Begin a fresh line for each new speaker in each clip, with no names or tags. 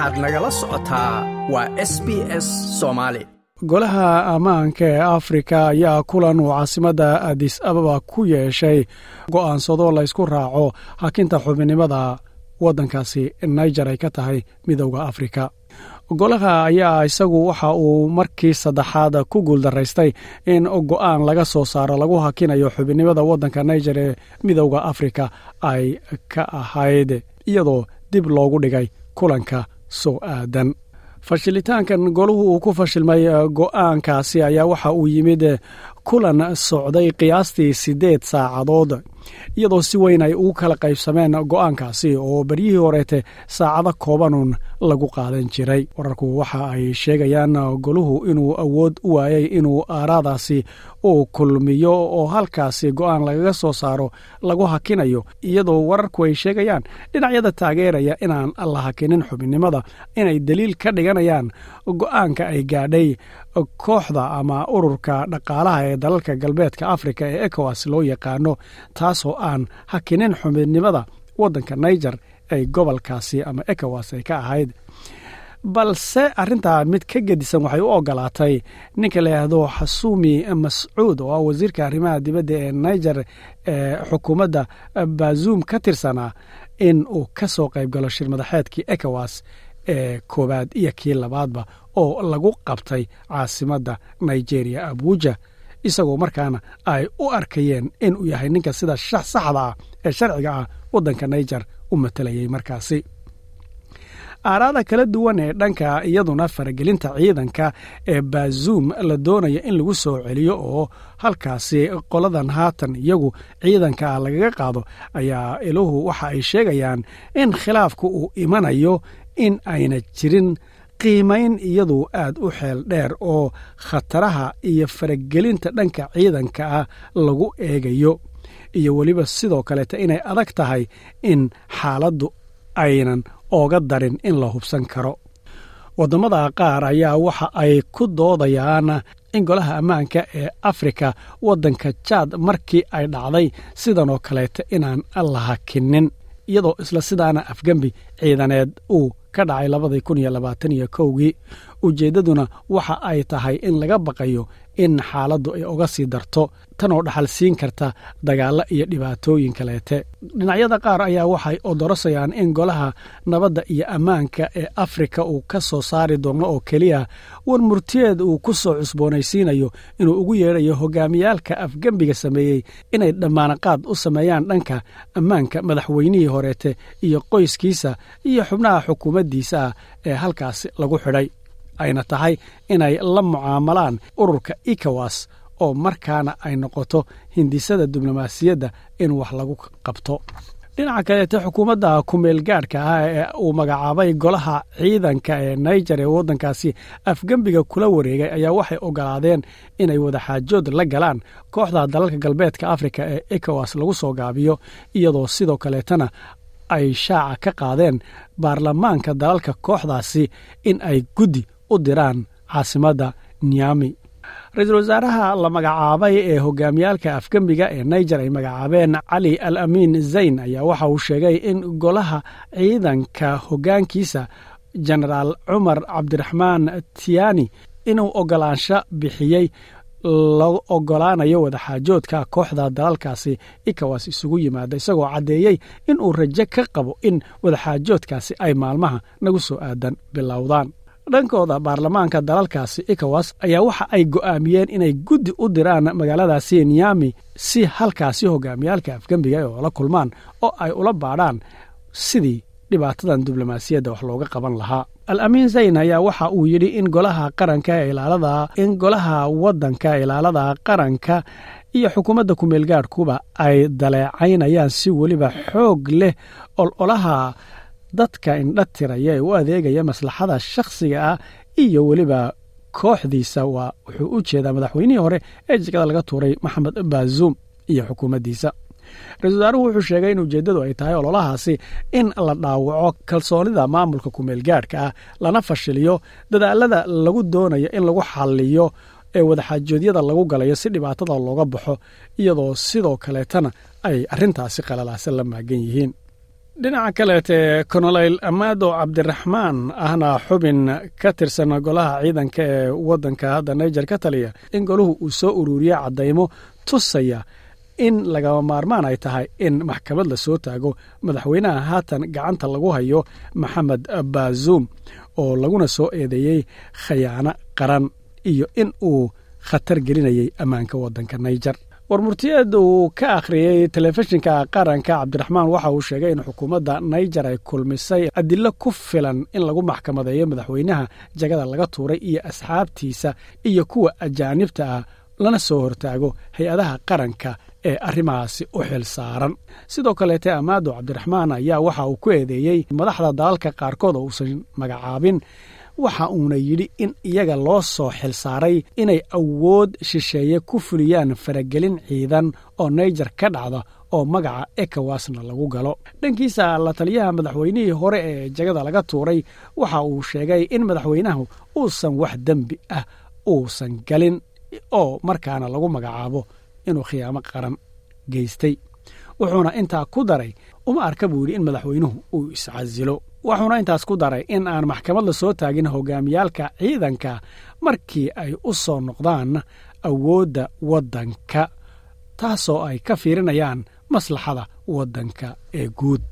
waxaad nagala socotaa waa s b s soomaali
golaha ammaanka ee afrika ayaa kulan uu caasimadda adis ababa ku yeeshay. Go'aansado laysku raaco hakinta xubinimada waddankaasi naijer ay ka tahay midowda afrika. Golaha ayaa isagu waxa uu markii saddexaad ku guuldaraystay in go'aan laga soo saaro lagu hakinayo xubinimada waddanka naijer ee midowda afrika ay ka ahayd iyadoo dib loogu dhigay kulanka soo aadan. Fashilitaankan golahu uu ku fashilmay go'aankaasi ayaa waxa uu yimid kulan socday qiyaastii siddeed saacadood iyadoo si weyn ay ugu kala qaybsameen go'aankaasi oo beryihii horeete saacado koobanuun lagu qaadan jiray. Wararku waxa ay sheegayaan goluhu inuu awood u waayay inuu aaraadaasi uu kulmiyo oo halkaasi go'aan lagaga soo saaro lagu hakinayo iyadoo wararku ay sheegayaan dhinacyada taageeraya inaan la hakinin xubinnimada inay daliil ka dhiganayaan go'aanka ay gaadhay kooxda ama ururka dhaqaalaha ee dalalka galbeedka afrika ee ekowas loo yaqaano taasoo aan hakinin xubinnimada waddanka naijer ay gobolkaasi ama ekowas ay ka ahayd. Balse arrintaa mid ka gedisan waxay u ogolaatay ninka la yidhaahdo xasuumi mascuud oo ah wasiirka arrimaha dibadda ee naijer ee xukuumadda bazuum ka tirsanaa in uu ka soo qayb galo shirmadaxeedkii ekowas ee koowaad iyo kii labaadba oo lagu qabtay caasimadda nigeria abuja isagoo markaana ay u arkayeen inuu yahay ninka sida saxda ah ee sharciga ah waddanka naijer u matalayay markaasi. Aaraada kala duwan ee dhanka iyaduna faragelinta ciidanka ee bazuum la doonaya in lagu soo celiyo oo halkaasi qoladan haatan iyagu ciidanka lagaga qaado ayaa iluhu waxa ay sheegayaan in khilaafku uu imanayo in ayna jirin qiimayn iyadu aad u xeel dheer oo khataraha iyo faragelinta dhanka ciidanka ah lagu eegayo. Iyo weliba sidoo kaleeta inay adag tahay in xaaladdu aynan ooga darin in la hubsan karo. Waddamada qaar ayaa waxa ay ku doodayaan in golaha ammaanka ee afrika waddanka jaad markii ay dhacday sidan oo kaleeta inaan la hakinin iyadoo isla sidaana afgembi ciidaneed uu ka dhacay labadii kun iyo labaatan iyo kowgii. Ujeeddaduna waxa ay tahay in laga baqayo in xaaladdu ay uga sii darto. Tanoo dhaxal siin karta dagaallo iyo dhibaatooyin kaleete. Dhinacyada qaar ayaa waxay odorosayaan in golaha nabadda iyo ammaanka ee afrika uu ka soo saari doono oo keliya war murtiyeed uu ku soo cusboonaysiinayo inuu ugu yeedhayo hogaamiyaalka afgembiga sameeyey inay dhammaanaqaad u sameeyaan dhanka ammaanka madaxweynihii horeete iyo qoyskiisa iyo xubnaha xukuumaddiisa ah ee halkaasi lagu xidhay ayna tahay inay la mucaamalaan ururka ekawas oo markaana ay noqoto hindisada diblomaasiyadda in wax lagu qabto. Dhinaca kaleete xukuumadda kumeelgaadhka ah ee uu magacaabay golaha ciidanka ee naijer ee waddankaasi afgembiga kula wareegay ayaa waxay ogolaadeen inay wadaxaajood la galaan kooxda dalalka galbeedka afrika ee ekowas lagu soo gaabiyo iyadoo sidoo kaleetana ay shaaca ka qaadeen baarlamaanka dalalka kooxdaasi in ay guddi u diraan caasimadda niami ra'iisul wasaaraha la magacaabay ee hogaamiyaalka afgembiga ee naijer ay magacaabeen cali al amiin zayn ayaa waxa uu sheegay in golaha ciidanka hoggaankiisa jenaraal cumar cabdiraxmaan tiani inuu ogolaansho bixiyey loo ogolaanayo wadaxaajoodka kooxda dalalkaasi ikawas isugu yimaada isagoo caddeeyey inuu rajo ka qabo in wadaxaajoodkaasi ay maalmaha nagu soo aadan bilowdaan dhankooda baarlamaanka dalalkaasi ekawas ayaa waxa ay go'aamiyeen inay guddi u diraan magaaladaasi niyami si halkaasi hogaamiyaalka afgembiga ay oola kulmaan oo ay ula baadhaan sidii dhibaatadan diblomaasiyadda wax looga qaban lahaa. Al amiin zayn ayaa waxa uu yidhi in golaha qaranka ilaalada in golaha waddanka ilaalada qaranka iyo xukuumadda kumeelgaadhkuba ay daleecaynayaan si weliba xoog leh ololaha dadka indha tiraya ee u adeegaya maslaxada shakhsiga ah iyo weliba kooxdiisa waa wuxuu u jeedaa madaxweynihii hore ee jikada laga tuuray maxamed bazuum iyo xukuumaddiisa. Ra'isul wasaaruhu wuxuu sheegay in ujeeddadu ay tahay ololahaasi in la dhaawaco kalsoonida maamulka kumeelgaadhka ah lana fashiliyo dadaalada lagu doonayo in lagu xalliyo ee wadaxaajoodyada lagu galayo si dhibaatada looga baxo iyadoo sidoo kaleetana ay arrintaasi qalalaasa la maagan yihiin dhinaca kaleete konoleyl amaado cabdiraxmaan ahna xubin ka tirsan golaha ciidanka ee waddanka hadda naijer ka taliya in goluhu uu soo ururiya caddaymo tusaya in lagama maarmaan ay tahay in maxkamad la soo taago madaxweynaha haatan gacanta lagu hayo maxamed baazuum oo laguna soo eedeeyey khayaano qaran iyo in uu khatar gelinayay ammaanka waddanka naijer warmurtiyeed uu ka akhriyey telefishinka qaranka cabdiraxmaan waxa uu sheegay in xukuumadda naijer ay kulmisay adilo ku filan in lagu maxkamadeeyo madaxweynaha jagada laga tuuray iyo asxaabtiisa iyo kuwa ajaanibta ah lana soo hortaago hay'adaha qaranka ee arrimahaasi u xil saaran. Sidoo kaleete amaado cabdiraxmaan ayaa waxa uu ku eedeeyey madaxda dalalka qaarkood oo uusan magacaabin waxa uuna yidhi in iyaga loo soo xil saaray inay awood shisheeye ku fuliyaan faragelin ciidan oo naijer ka dhacda oo magaca ekawasna lagu galo. Dhankiisa la taliyaha madaxweynihii hore ee jagada laga tuuray waxa uu sheegay in madaxweynahu uusan wax dembi ah uusan galin oo markaana lagu magacaabo inuu khiyaamo qaran geystay. Wuxuuna intaa ku daray uma arka buu yidhi in madaxweynuhu uu iscasilo wuxuuna intaas ku daray in aan maxkamad la soo taagin hogaamiyaalka ciidanka markii ay u soo noqdaan awoodda waddanka taasoo ay ka fiirinayaan maslaxada waddanka ee guud.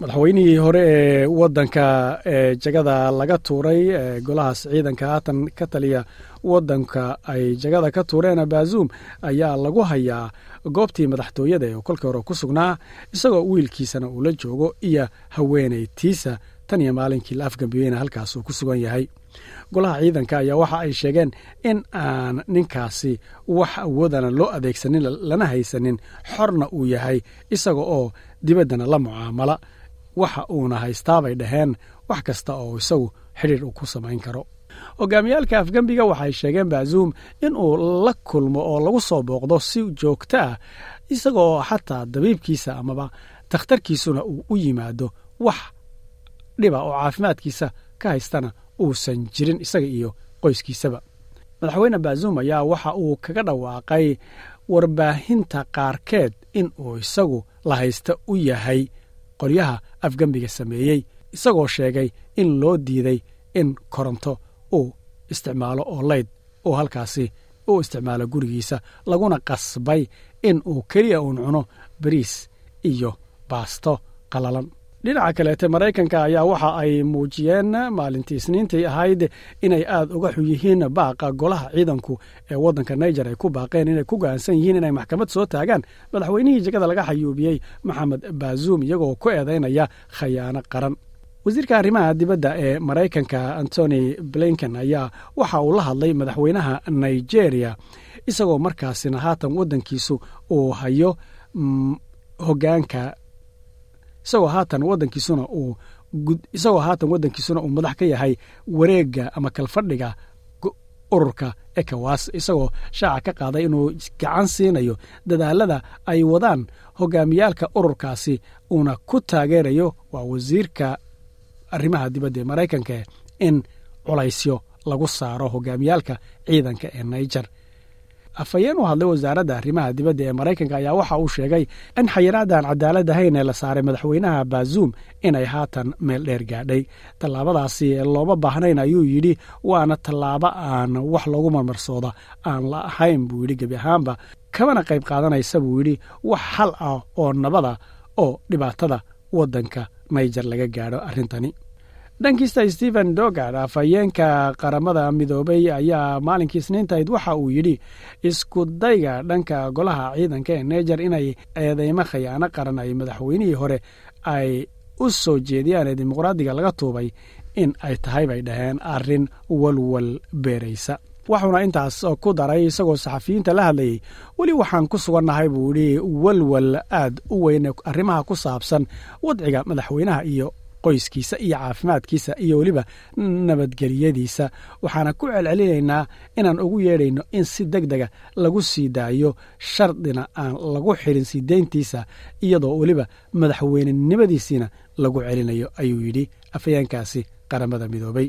Madaxweynihii hore ee waddanka ee jagada laga tuuray ee golahaas ciidanka haatan ka taliya waddanka ay jagada ka tuureen baazuum ayaa lagu hayaa goobtii madaxtooyada ee kolkii hore ku sugnaa isagoo wiilkiisana uu la joogo iyo haweenaytiisa tan iyo maalinkii la afgambiyeyna halkaas uu ku sugan yahay. Golaha ciidanka ayaa waxa ay sheegeen in aan ninkaasi wax awoodana loo adeegsanin lana haysanin xorna uu yahay isaga oo dibaddana la mucaamala. Waxa uuna haystaabay dhaheen wax kasta oo isagu xidhiir uu ku samayn karo hogaamiyaalka afgembiga waxay sheegeen baazuum in uu la kulmo oo lagu soo booqdo si joogto ah isagaoo xataa dabiibkiisa amaba takhtarkiisuna uu u yimaado wax dhiba oo caafimaadkiisa ka haystana uusan jirin isaga iyo qoyskiisaba. Madaxweyne baazuum ayaa waxa uu kaga dhawaaqay warbaahinta qaarkeed in uu isagu la haysta u yahay qolyaha afgembiga sameeyey isagoo sheegay in loo diiday in koronto uu isticmaalo oo layd uu halkaasi u isticmaalo gurigiisa laguna qasbay in uu keliya uun cuno bariis iyo baasto qalalan. Dhinaca kaleete maraykanka ayaa waxa ay muujiyeen maalintii isniintii ahayd inay aad uga xun yihiin baaqa golaha ciidanku ee waddanka naijer ay ku baaqeen inay ku go'aansan yihiin inay maxkamad soo taagaan. Madaxweynihii jegada laga xayuubiyey maxamed baazuum iyagoo ku eedaynaya khayaano qaran wasiirka arrimaha dibadda ee maraykanka antony blinken ayaa waxa uu la hadlay madaxweynaha nigeria isagoo markaasina haatan waddankiisu uu hayo hogaanka isagoo haatan wadankiisuna uu isagoo haatan waddankiisuna uu madax ka yahay wareegga ama kalfadhiga ururka ekowas isagoo shaaca ka qaaday inuu gacan siinayo dadaalada ay wadaan hogaamiyaalka ururkaasi uuna ku taageerayo waa wasiirka arrimaha dibadda ee maraykanka in culaysyo lagu saaro hogaamiyaalka ciidanka ee naijer afhayeen u hadlay wasaaradda arrimaha dibadda ee maraykanka ayaa waxa uu sheegay in xayiraadan cadaalad ahayn ee la saaray madaxweynaha baazuum inay haatan meel dheer gaadhay. Tallaabadaasi looma baahnayn ayuu yidhi waana tallaabo aan wax loogu marmarsooda aan la ahayn buu yidhi. Gebi ahaanba kamana qayb qaadanaysa buu yidhi wax xal ah oo nabada oo dhibaatada waddanka naijer laga gaadho arrintani. Dhankiista stephen dogard afhayeenka qaramada midoobay ayaa maalinkii isniintahayd waxa uu yidhi isku dayga dhanka golaha ciidanka ee naijer inay eedeymo khayaano qaran ay madaxweynihii hore ay u soo jeediyaan ee dimuqraadiga laga tuubay in ay tahay bay dhaheen arrin walwal beeraysa waxuuna intaas ku daray isagoo saxafiyiinta la hadlayey weli waxaan ku sugannahay buu yidhi walwal aad u weyn arrimaha ku saabsan wadciga madaxweynaha iyo qoyskiisa iyo caafimaadkiisa iyo weliba nabadgeliyadiisa waxaana ku celcelinaynaa inaan ugu yeedhayno in si deg dega lagu sii daayo shardina aan lagu xirin sii deyntiisa iyadoo weliba madaxweynenimadiisiina lagu celinayo ayuu yidhi afhayeenkaasi qaramada midoobay